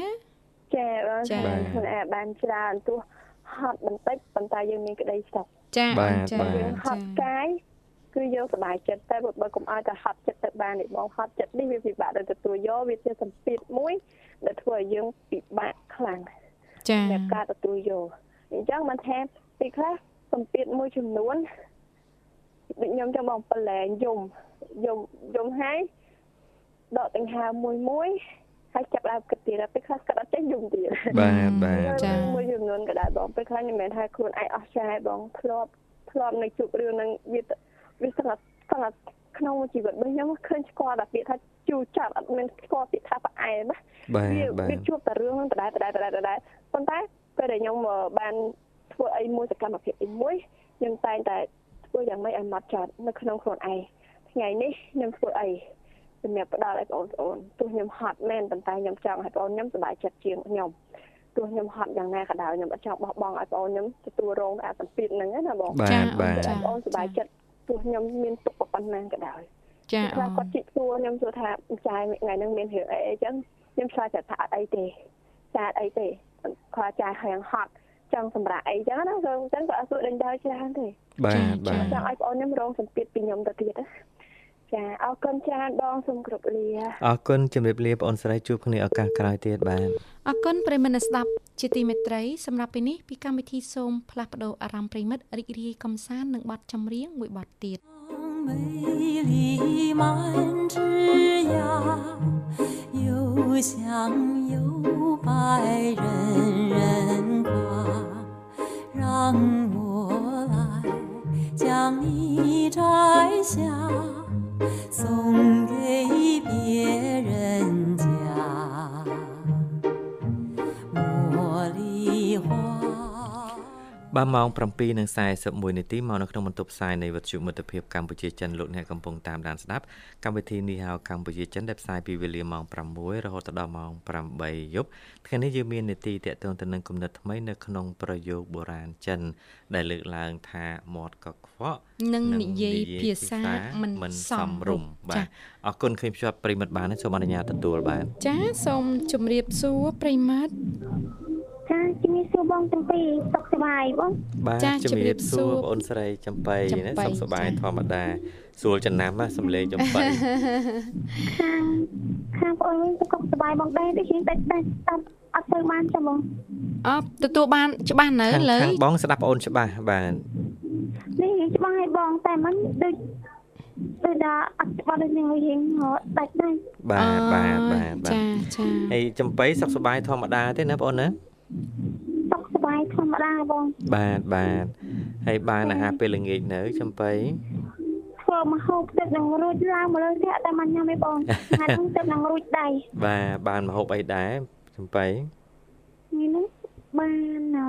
ចាបងចាស្រឡាញ់ខ្លួនឯងបានច្រើនទោះហត់បន្តិចប៉ុន្តែយើងមានក្តីសុខចាបាទអូនចាបាទយើងហត់កាយ គឺយើងសប្បាយចិត្តតែបើបើកុំឲ្យតែហត់ចិត្តទៅបាននេះបងហត់ចិត្តនេះវាពិបាកដល់ទទួលយកវាជាសម្ពាធមួយដែលធ្វើឲ្យយើងពិបាកខ្លាំងចាសម្រាប់ការទទួលយកអញ្ចឹងមិនថាពីខ្លះសម្ពាធមួយចំនួនដូចខ្ញុំចឹងបងប្រឡែងយំយំយំហើយដកដង្ហើមមួយមួយហើយចាប់ដើមគិតទៀតពេលខ្លះស្កាត់អត់ចេះយំទៀតបាទបាទចាមួយចំនួនក៏ដែរបងពេលខ្លះខ្ញុំមិនមែនថាខ្លួនឯងអស់ចាយបងធ្លាប់ធ្លាប់នៅជួបរឿងហ្នឹងវា វាស្ងាត់ស្ងាត់ក្នុងជីវិតរបស់ខ្ញុំឃើញស្គាល់តែពាក្យថាជូរចាប់អត់មានស្គាល់ពាក្យថាផ្អែមណាបាទវាបាទវាជួបតែរឿងហ្នឹងដដែលដដែលដដែលដដែលប៉ុន្តែពេលដែលខ្ញុំអឺបានធ្វើអីមួយសកម្មភាពអីមួយខ្ញុំតែងតែធ្វើយ៉ាងម៉េចឲ្យម៉ត់ចត់នៅក្នុងខ្លួនឯងថ្ងៃនេះខ្ញុំធ្វើអីសម្រាប់ផ្ដល់ឲ្យបងប្អូនទោះខ្ញុំហត់មែនប៉ុន្តែខ្ញុំចង់ឲ្យបងខ្ញុំសប្បាយចិត្តជាងខ្ញុំទោះខ្ញុំហត់យ៉ាងណាក៏ដោយខ្ញុំអត់ចង់បោះបង់ឲ្យបងខ្ញុំទទួលរងអាសម្ពាធហ្នឹងណាបងបាទចាបាទចាបងសប្បាយចិត្ត ទោះខ្ញុំមានទុកប៉ុណ្ណាក៏ដោយចាខ្លះអូគាត់ជីកសួរខ្ញុំសួរថាចាយថ្ងៃហ្នឹងមានរឿងអីអីចឹងខ្ញុំឆ្លើយថាអត់អីទេចាអត់អីទេគាត់ចាយហាងហត់ចង់សម្រាប់អីចឹងណាក៏ចឹងក៏អត់សួរដេញដល់ច្រើនទេបាទបាទចង់ឲ្យបងខ្ញុំរងសម្ពាធពីខ្ញុំទៅទៀតណាចាអរគុណច្រើនបងសូមគ្រប់លាអរគុណជំរាបលាបងអូនស្រីជួបគ្នាឱកាសក្រោយទៀតបាទអរគុណប្រិយមិត្តអ្នកស្ដាប់ ជាទីមេត្រីសម្រាប់ពេលនេះពីកម្មវិធីសូមផ្លាស់ប្ដូរអារម្មណ៍ប្រិយមិត្តរីករាយកំសាន្តនឹងបទចម្រៀងមួយបទទៀត 美丽满枝桠，又香又白人人夸。让我来将你摘下，送给别人 បាទម៉ោង7:41នាទីមកនៅក្នុងបន្ទប់ផ្សាយនៃវិទ្យុមិត្តភាពកម្ពុជាចិនលោកអ្នកកំពុងតាមដានស្ដាប់កម្មវិធីនេះហៅកម្ពុជាចិនដែលផ្សាយពីវេលាម៉ោង6រហូតដល់ម៉ោង8យប់ថ្ងៃនេះយើងមាននីតិតកតងទៅនឹងគំនិតថ្មីនៅក្នុងប្រយោគបុរាណចិន ដែលលើកឡើងថាមាត់កខ្វក់នឹងនិយាយភាសាមិនសមរម្យបាចាទអរគុណឃើញភ្ជាប់ប្រិមិត្តបានហើយសូមអនុញ្ញាតទទួលបាទចាសូមជម្រាបសួរប្រិយមិត្ត ចាជំរាបសួរបងទាំងពីរសុខសប្បាយបងបាទចាជំរាបជំរាបសួសួររបងអូនស្រីចំបៃចំណាបៃសុខសប្បាយចាធម្មតាស្រួលចំណាំណាសំលេងចំបៃខាងខាងបងវិញសុខសប្បាយបងដែរដូចជាតែតែអត់ទៅបានចាំបងអបទទួលបានច្បាស់នៅខាងលើខាងបងស្ដាប់បងអូនច្បាស់បាទនេះយើងច្បាស់ឲ្យបងតែមិនដូចដូចថាអត់ច្បាស់ដូចនឹងយើងដាច់ដែរបាទបាទបាទបាទចាចាហើយចំបៃសុខសប្បាយធម្មតាទេណាបងអូនណាសុខសប្បាយ ធម្មតាបងបាទបាទហើយបានអាហារពេលល្ងាចនៅចំបៃធ្វើមកហូបទឹកនឹងរួចឡើងមកលើផ្ទះតែមិនញ៉ាំទេបងថ្ងៃហ្នឹងទឹកនឹងរួចដៃបាទបានមកហូបអីដែរចំចំបៃថ្ងៃហ្នឹងបានអ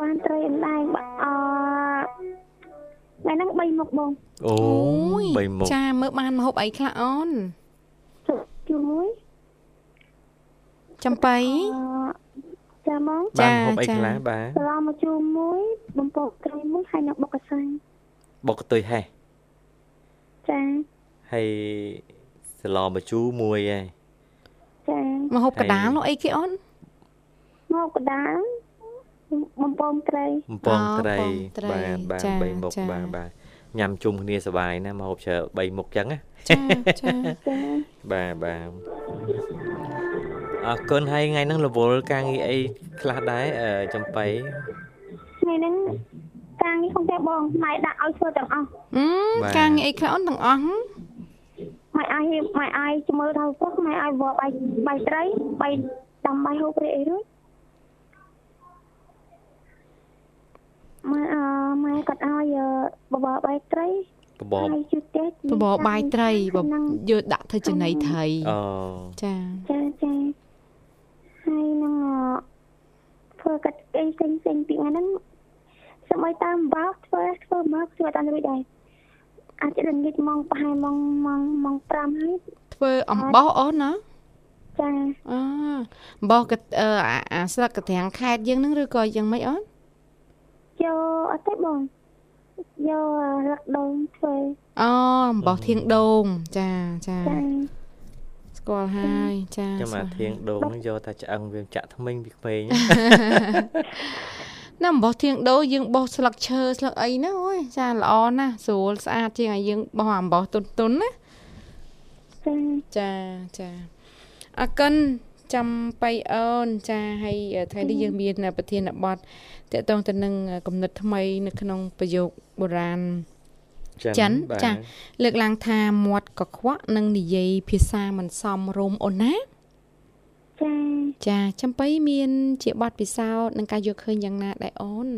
បានត្រីអណ្ដែងបាក់អថ្ងៃហ្នឹង3មុខបងអូយបីមុខចាមើលបានមហូបអីខ្លះអូនជុកជាមួយចំបៃអ ចាហ្មងចាបានហូបអីចាខ្លះបាទសឡមកជូរមួយ បំពងត្រីមួយហើយនឹងបុកកសាំងបុកកតុយហេះចាហើយសឡម្ជូរមួយឯងចាមហូបកដាលនោះអីគេអូនមកកដាលបំពងត្រីបំពងត្រីបំពងត្រីបាទបាទចាបីមុខចាបាទបាទញ៉ាំជុំគ្នាសប្បាយណាស់មកហូបច្រើនបីមុខចឹងណាចាចាចាបាទបាទ អរគុណហើយថ្ងៃហ្នឹងរវល់ការងារអីខ្លះដែរអឺចំបៃថ្ងៃហ្នឹងការងារក្នុងផ្ទះបងម៉ែដាក់ឲ្យធ្វើទាំងអស់អឺបាទការងារអីខ្លះអូនទាំងអស់ហ៎ម៉ែអាយម៉ែអាយជំមើលដល់ពោះម៉ែអាយវល់បាយបាយត្រីបាយដាំបាយហូបរីអីរួចម៉ែអឺម៉ែគាត់ឲ្យអឺបបរបាយត្រីបបបហើយជូរទេបបរបាយត្រីបបហ្នឹងយកដាក់ធ្វើចំណីត្រីអូចាចាចា ហើយនឹងអធ្វើកាត់អីផ្សេងផ្សេងពីហ្នឹងសម័យតាមបោកធ្វើធ្វើមកធ្វើតាមរួចដែរអាចរងាចម៉ោងប្រហែលម៉ោងម៉ោងម៉ោង5ហើយធ្វើអំបោសអូនណាចាអអំបោសកអឺអាអាស្លឹកកត្រាំងខេតយើងហ្នឹងឬក៏យ៉ាងម៉េចអូនយកអត់ទេបងយករកដូងធ្វើអូអំបោសធៀងដូងចាចាចាស្គាល់ហើយចាចាំអាស្គាល់ធៀងដូងហ្នឹងយកតែឆ្អឹងវាចាក់ថ្មិញពីក្មេងណាអំបោសធៀងដូងយើងបោសស្លឹកឈើស្លឹកអីណាអូយចាល្អណាស់ស្រួលស្អាតជាងឲ្យយើងបោសអំបោសទុនទុនៗណាចាចាចាអរគុណចាំបៃអូនចាហើយថ្ងៃនេះយើងមានប្រធានបទតកតងទៅនឹងគំនិតថ្មី នៅក្នុងប្រយោគបុរាណ ចិនបាទចាលើកឡើងថាមាត់កខ្វក់និងនិយាយភាសាមិនសមរម្យអូនណាចាចាចាំបៃមាន ជាបទពិសោធន៍នឹងការយកឃើញយ៉ាងណាដែរអូន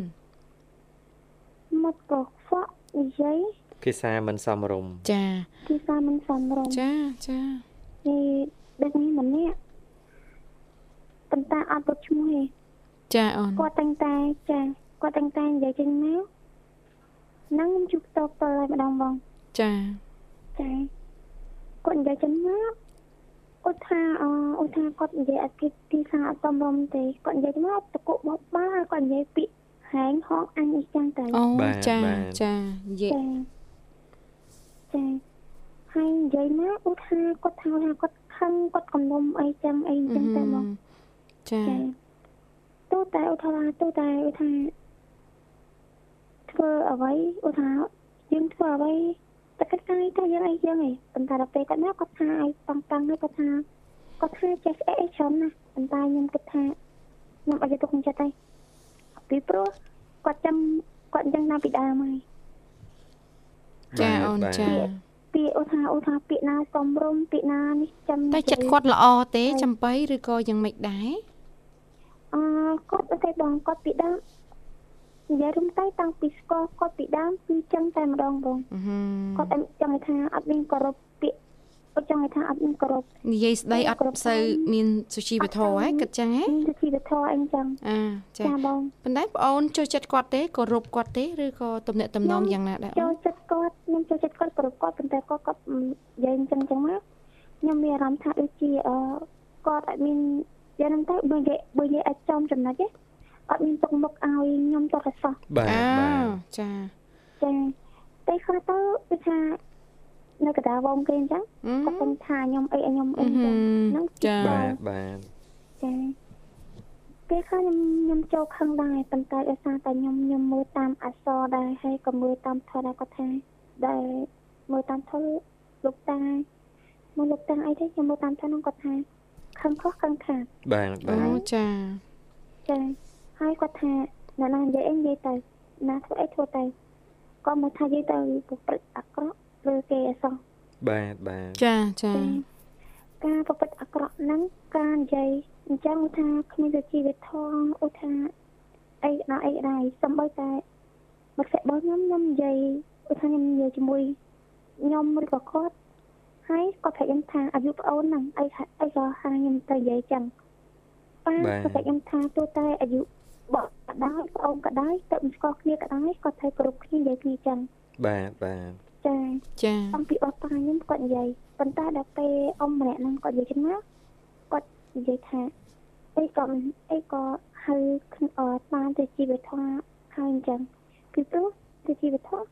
មកក៏ខ្វក់និយាយភាសាមិនសមរម្យចាទីសាមិនសមរម្យចាចានេះដឹកនេះម្នាក់ប៉ុន្តែអត់បុកឈ្មោះទេចាអូនគាត់តែងតែចាគាត់តែងតែនិយាយចេញមក ហ្នឹងខ្ញុំជួបតបតហើយម្ដងបងចាចាគាត់និយាយចេញមកអត់ថាអអត់ថាគាត់និយាយអត់គិតទីសាអត់សមរម្យទេគាត់និយាយមកតកុបបបាគាត់និយាយពាក្យហែងហងអញអីចឹងទៅអូចាចានិយាយចាចាហើយនិយាយមកអត់ថាគាត់ថាថាគាត់ខឹងគាត់កំនុំអីចឹងអីចឹងទៅមកចាចាទូតែឧទាហរណ៍ទូតែឧទាហរណ៍ ធ្វើអ្វីឧទាហរណ៍យើងធ្វើអ្វីតែគាត់កាយទៅយើងអីយើងឯងប៉ុន្តែដល់ពេលគាត់មកគាត់ថាឲ្យតាំងតាំងហើយគាត់ថាគាត់ថាចេះស្អីអីច្រើនណាស់ប៉ុន្តែខ្ញុំគិតថាខ្ញុំអត់យកទុកក្នុងចិត្តទេពីព្រោះគាត់ចាំគាត់អញ្ចឹងណាពីដើមហើយចាអូនចាពាក្យឧទាហរណ៍ឧទាហរណ៍ពាក្យណាសំរុំពាក្យណានេះចាំតែចិត្តគាត់ល្អទេចំបៃឬក៏យ៉ាងម៉េចដែរអឺគាត់ទៅបងគាត់ពីដើម និយាយរំទៅតាំងពីស្គាល់គាត់ពីដើមគឺចឹងតែម្ដងបងអឺហឹមគាត់អត់ចង់ថាអត់មានគោរពពាក្យគាត់ចង់ថាអត់មានគោរពនិយាយស្ដីអត់សូវមានសុជីវធម៌ហ៎គិតចឹងហ៎មានជីវធម៌អីចឹងអាចាចាបងប៉ុន្តែបងអូនចូលចិត្តគាត់ទេគោរពគាត់ទេឬក៏ទំនាក់ទំនងយ៉ាងណាដែរអូចូលនចិត្តគាត់ខ្ញុំចូលចិត្តគាត់គោរពគាត់ប៉ុន្តែគាត់គាត់និយាយអញ្ចឹងចឹងមកខ្ញុំមានអារម្មណ៍ថាដូចជាអឺគាត់អត់មានយ៉ាងហ្នឹងទៅបើនិយាយបើនិយាយអាចចំចំណុចទេ អត់មានទុកមុខឲ្យខ្ញុំទៅកសោះបាទអាបាទចាចាតែខ្លះទៅគឺថានៅកណ្ដាលវងគេអញ្ចឹងអឺគាត់ដឹងថាខ្ញុំអីខ្ញុំអីអឺចឹហឹងមហ្នឹងចាបាទបាទចាពេលខ្លះខ្ញុំខ្ញុំចូលខឹងដែរប៉ុន្តែដោយសារតែខ្ញុំខ្ញុំមើលតាមអក្សរដែរហើយក៏មើលតាមថតដែរគាត់ថាដែលមើលតាមថតលោកតាមើលលោកតាអីទេខ្ញុំមើលតាមថតហ្នឹងគាត់ថាខឹងខុសខឹងខាតបាទបាអូទចាចា ហើយគាត់ថាអ្នកណានិយាយអីនិយាយទៅណាធ្វើអីធ្វើទៅក៏មកថានិយាយទៅប្រព្រឹត្តអាក្រក់ឬគេអសោះបាទបាទចាចាការប្រព្រឹត្តអាក្រក់ហ្នឹងការនិយាយអញ្ចឹងថាគ្មានវិជ្ជាវិធម៌ឧថាអីណាអីដែរសំបីតែមកស្របស់ខ្ញុំខ្ញុំនិយាយឧថាខ្ញុំនិយាយជាមួយខ្ញុំឬក៏គាត់ហហើយគាត់ប្រាប់ខ្ញុំថាអាយុប្អូនហ្នឹងអីថាអីក៏ហាខ្ញុំទៅនិយាយចឹងប៉ាគាត់ប្រាប់ខ្ញុំថាទោះតែអាយុ បកក៏ដោយប្អូនក៏ដោយទៅមិនស្គាល់គ្នាក៏ដោយគាត់ត្រូវគោរពគ្នានិយាយគ្នាចឹងបាទបាទចាចាអំពីអស់ប៉ាខ្ញុំគាត់និយាយប៉ុន្តែដល់ពេលអ៊ំម្នាក់ហ្នឹងគាត់និយាយចឹងណាគាត់និយាយថាអីក៏មិនអីក៏ហៅខ្លួនអត់បានទៅជីវិតធម៌ហើយអញ្ចឹងពីព្រោះទៅជីវិតធម៌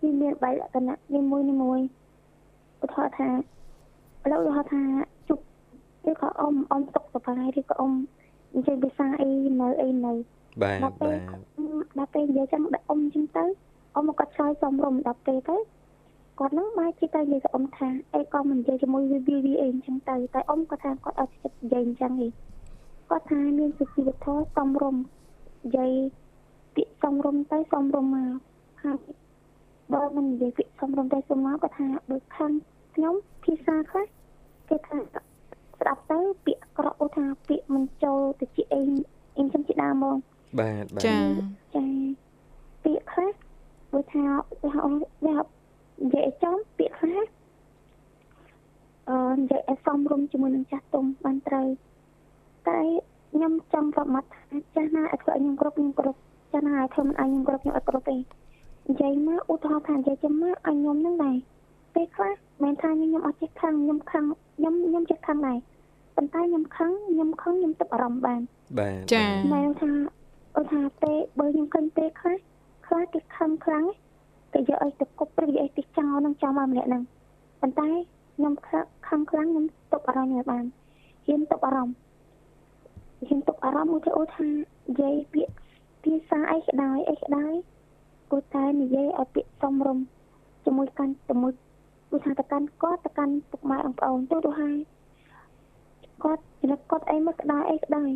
វាមានបែបលក្ខណៈនីមួយនីមួយឧទាហរណ៍ថាឥឡូវឧទាហរណ៍ថាជប់ឬក៏អ៊ំអ៊ំទុកសបាយឬក៏អ៊ំ និយាយភាសាអីនៅអីនៅបាទដល់ពេលបាទដល់ពេលនិយាយចឹងដាក់អ៊ំចឹងទៅអ៊ំគាត់ឆ្លើយសំរុំដល់ពេលទៅគាត់នឹងបែរជាទៅនិយាយទៅអ៊ំថាអីក៏មិននិយាយជាមួយវាវាវាអីចឹងទៅតែអ៊ំគាត់ថាគាត់អត់ចិត្តនិយាយអញ្ចឹងឯងគាត់ថាមានសុជីវធម៌សំរុំនិយាយពាក្យសំរុំទៅសំរុំមកហើយបើមិននិយាយពាក្យសំរុំទៅសំមកគាត់ថាដូចខាងខ្ញុំភាសាខ្លះគេថា ស្ដាប់ទៅពាក្យអាក្រក់អូថាពាក្យមិនចូលទៅជាអីអីចឹងជាដើមហ្មងបាទបាទចាចាពាក្យខ្លះដូចថាវាហៅវានិយាយឲ្យចំពាក្យខ្លះអឺនិយាយឲ្យសមរម្យជាមួយនឹងចាស់ទុំបានត្រូវតែខ្ញុំចង់ប្រាប់មាត់ថាចាស់ណាឲ្យធ្វើឲ្យខ្ញុំគ្រប់ខ្ញុំគ្រប់ចាស់ណាឲ្យធ្វើមិនឲ្យខ្ញុំគ្រប់ខ្ញុំអត់គ្រប់ទេនិយាយមកឧទាហរណ៍ថានិយាយចំមកឲ្យខ្ញុំនឹងដែរ ពេលខ្លះមិនថាខ្ញុំអត់ចេះខឹងខ្ញុំខឹងខ្ញុំខ្ញុំចេះខឹងដែរប៉ុន្តែខ្ញុំខឹងខ្ញុំខឹងខ្ញុំទឹកអារម្មណ៍បានបាទចាម៉ែថាអូថាពេលបើខ្ញុំឃើញពេលខ្លះខ្លះគេខំខ្លាំងគេយកអីទៅគប់ឬយកអីទៅចោលនឹងចោលមកម្នាក់ហ្នឹងប៉ុន្តែខ្ញុំខំខំខ្លាំងខ្ញុំទុកអារម្មណ៍ឲ្យបានហ៊ានទុកអារម្មណ៍ហ៊ានទុកអារម្មណ៍មួយទៅអូថានិយាយពាក្យភាសាអីក៏ដោយអីក៏ដោយគួរតែនិយាយឲ្យពាក្យសមរម្យជាមួយកាន់ជាមួយ គួរថាទៅកាន់គាត់ទៅកាន់ពុកម៉ែអង្គប្អូនទៅទៅហើយគាត់ចំណុចគាត់អីមកក៏ដោយអីក៏ដោយ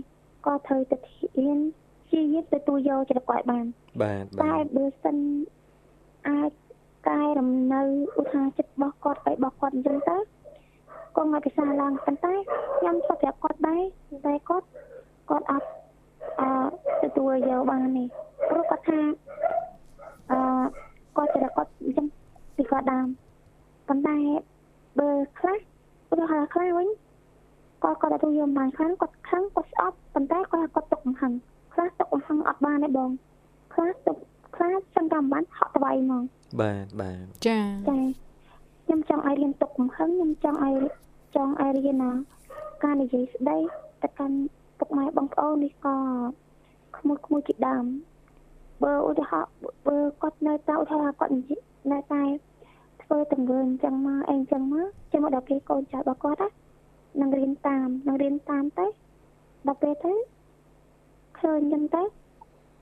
ក៏ត្រូវតែហ៊ានព្យាយាមទទួលយកចិត្តគាត់ឲ្យបាន បាទបាតែទបើសិនអាចកែរំនៅឧស្សាហ៍ចិត្តរបស់គាត់ឲ្យរបស់គាត់អញ្ចឹងទៅក៏ងាយពិសាឡើងប៉ុន្តែខ្ញុំស្គាល់ប្រាប់គាត់ដែរតែគាត់គាត់អត់អឺទទួលយកបានទេព្រោះគាត់ថាអឺគាត់ចិត្តគាត់អញ្ចឹងពីគាត់ដើម ប៉ុន្តែបើខ្លះឧទាហរណ៍ខ្លះវិញគាត់គាត់ទទួលយកបានខ្លះគាត់ខឹងគាត់ស្អប់ប៉ុន្តែគាត់គាត់ទុកកំហឹងខ្លះទុកកំហឹងអត់បានទេបងខ្លះទុកខ្លះសឹងតែមិនបានហក់ថ្វាយហ្មងបាទបាទចាចាខ្ញុំចង់ឲ្យរៀនទុកកំហឹងខ្ញុំចង់ឲ្យចង់ឲ្យរៀនណាការនិយាយស្ដីទៅកាន់ពុកម៉ែបងប្អូននេះក៏ក្មួយក្មួយជាដើមបើឧទាហរណ៍បើគាត់នៅតែឧទាហរណ៍គាត់និយាយនៅតែ ធ្វើទង្វើអញ្ចឹងមកអីអញ្ចឹងមកចាំមកដល់ពេលកូនចៅរបស់គាត់ណានឹងរៀនតាមនឹងរៀនតាមទៅដល់ពេលទៅឃើញអញ្ចឹងទៅ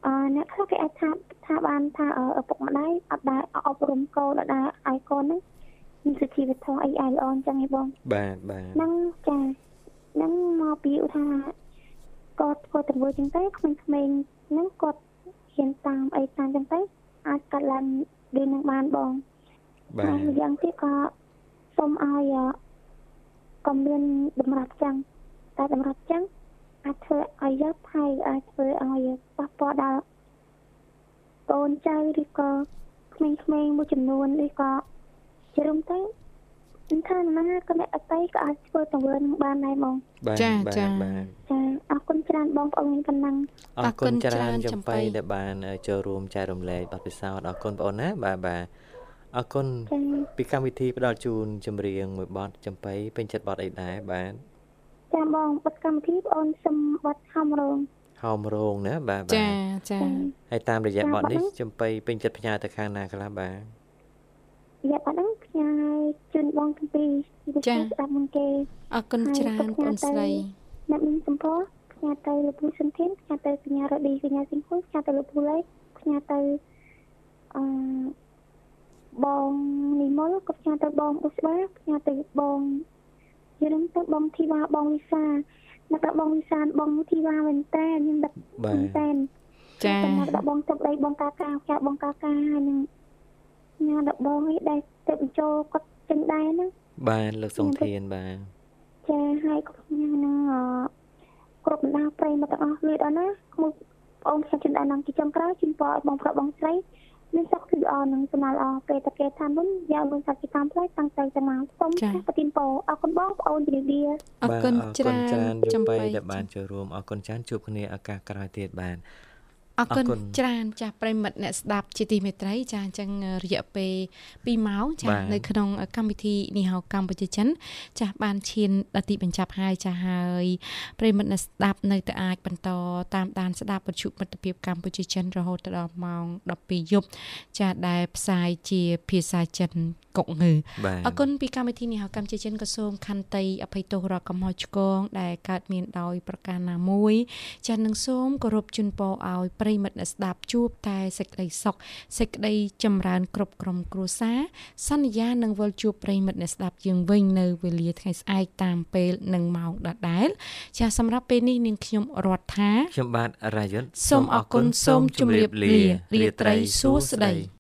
អឺអ្នកខ្លះគេអាចថាថាបានថាអឺឪពុកម្ដាយអត់ដែរអប់រំកូនអត់ដែរឲ្យកូនហ្នឹងមានសុជីវធម៌អីឲ្យល្អអញ្ចឹងឯងបងបាទបាទហ្នឹងចាហ្នឹងមកពីឧទាហរណ៍គាត់ធ្វើទង្វើអញ្ចឹងទៅក្មេងៗហ្នឹងគាត់ហ៊ានតាមអីតាមអញ្ចឹងទៅអាចកាត់ឡើងរឿងនឹងបានបង បាទហើយម្យ៉ាងទៀតក៏សូមឲ្យអឺក៏មានតម្រាប់ចឹងតែតម្រាប់ចឹងអាចធ្វើឲ្យយកថៃអាចធ្វើឲ្យប៉ះពាល់ដល់កូនចៅឬក៏ក្មេងៗមួយចំនួនឬក៏ជារួមទៅមិនថាណាក៏អ្នកអតីក៏អាចធ្វើទង្វើនឹងបានដែរបងបាទចាបាទចាបាទចាអរគុណច្រើនបងប្អូនមានប៉ុណ្ណឹងអរគុណអរគុណច្រើនច្រើនចំចំបៃបៃដែលបានចូលរួមចែករំលែកបទពិសោធន៍អរគុណបងអូនណាបាទបាទ អរគុណចាពីកម្មវិធីផ្ដល់ជូនចម្រៀងមួយបទចំបៃពេញចិត្តបទអីដែរបាទចាបងបិទកម្មវិធីបងអូនសុំបាត់ហំរងហោមរងណាបាទបាចាទចាហើយតាមរយៈចាបទនេះបទនេះចំបៃពេញចិត្តផ្ញើទៅខាងណាខ្លះបាទយ៉ាបាត់ហ្នឹងផ្ញើជូនបងទាំងពីរពីស្ដាប់មុនគេអរគុណច្រើនបងស្រីអ្នកមានសម្ពោផ្ញើទៅលោកពូសុនធានផ្ញើទៅកញ្ញារ៉ូឌីកញ្ញាសិង្ហុយផ្ញើទៅលោកពូលេខផ្ញើទៅអឺ បងនីមុលក៏ផ្ញើទៅបងអ៊ុស្បាផ្ញើទៅបងយល់ទៅបងធីវ៉ាបងវិសាអ្នកដល់បងវិសាបងធីវ៉ាមែនតើខ្ញុំដឹកបាមែនទតើចាសម្រាប់ដល់បងទឹកដីបងកាកាចាបងកាកាហើយនឹងញ៉ាដល់បងឯដែលទៅបញ្ចូលគាត់ចឹងដែរហ្នឹងបាទលោកសុងធានបាទចាហើយខ្ញុំនឹងអគ្រប់បណ្ដាប្រិយមកទាំងអស់លឿនដល់ណាក្មួយបងខ្ញុំចិនដែរនឹងជាចុងក្រោយជូនពរឲ្យបងប្រុសបងស្រី មានសុខភាពល្អនឹងសំណាល្អពេលតែគេថាមុនយកលុយសាច់ពីតាមផ្លូវតាំងទៅទៅមកសូមចាស់ប្រទានពរអរគុណបងប្អូនជំរាបលាអរគុណច្រើនច្រើនចំចំបៃបីដែលបានចូលរួមអរគុណច្រើនជួបគ្នាឱកាសក្រោយទៀតបាទ អរគុណអរគុណច្រើនចាស់ប្រិមិត្តអ្នកស្ដាប់ជាទីមេត្រីចាអញ្ចឹងរយៈពេល2ម៉ោងចាបាទនៅក្នុងកម្មវិធីនីហៅកម្ពុជាចិន ចាស់បានឈានដល់ទីបញ្ចប់ហើយចាស់ហើយប្រិមិត្តអ្នកស្ដាប់នៅតែអាចបន្តតាមដានស្ដាប់វិទ្យុមិត្តភាពកម្ពុជាចិនរហូតដល់ម៉ោង12យប់ចាស់ដែលផ្សាយជាភាសាចិនកុកងើបាទអរគុណពីកម្មវិធីនេះហៅកម្ពុជាចិនក៏សូមខន្តីអភ័យទោសរកកំហុសឆ្គងដែលកើតមានដោយប្រការណាមួយ ចា៎នឹងសូមគោរពជូនពរឲ្យប្រិយមិត្តអ្នកស្ដាប់ជួបតែសេចក្តីសុខសេចក្តីចម្រើនគ្រប់ក្រុមគ្រួសារសន្យានឹងវិលជួបប្រិយមិត្តអ្នកស្ដាប់យើងវិញនៅវេលាថ្ងៃស្អែកតាមពេលនិងម៉ោងដដែលចា៎សម្រាប់ពេលនេះនាងខ្ញុំរដ្ឋាខ្ញុំបាទរាយុទ្ធសូមអរគុណសូមជម្រាបលារាត្រីសួស្តី